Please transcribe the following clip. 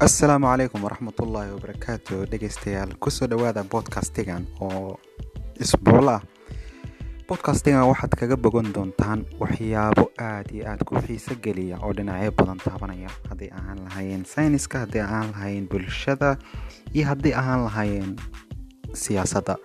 assalaamu calaykum waraxmatullaahi wabarakaatu dhegeystayaal ku soo dhawaada bodcastigan oo isbuul ah bodcastigan waxaad kaga bogan doontaan waxyaabo aada iyo aada ku xiiso geliya oo dhinacyo badan taabanaya. Hadday ahaan lahaayeen sayniska hadday ahaan lahaayeen bulshada iyo hadday ahaan lahaayeen siyaasadda.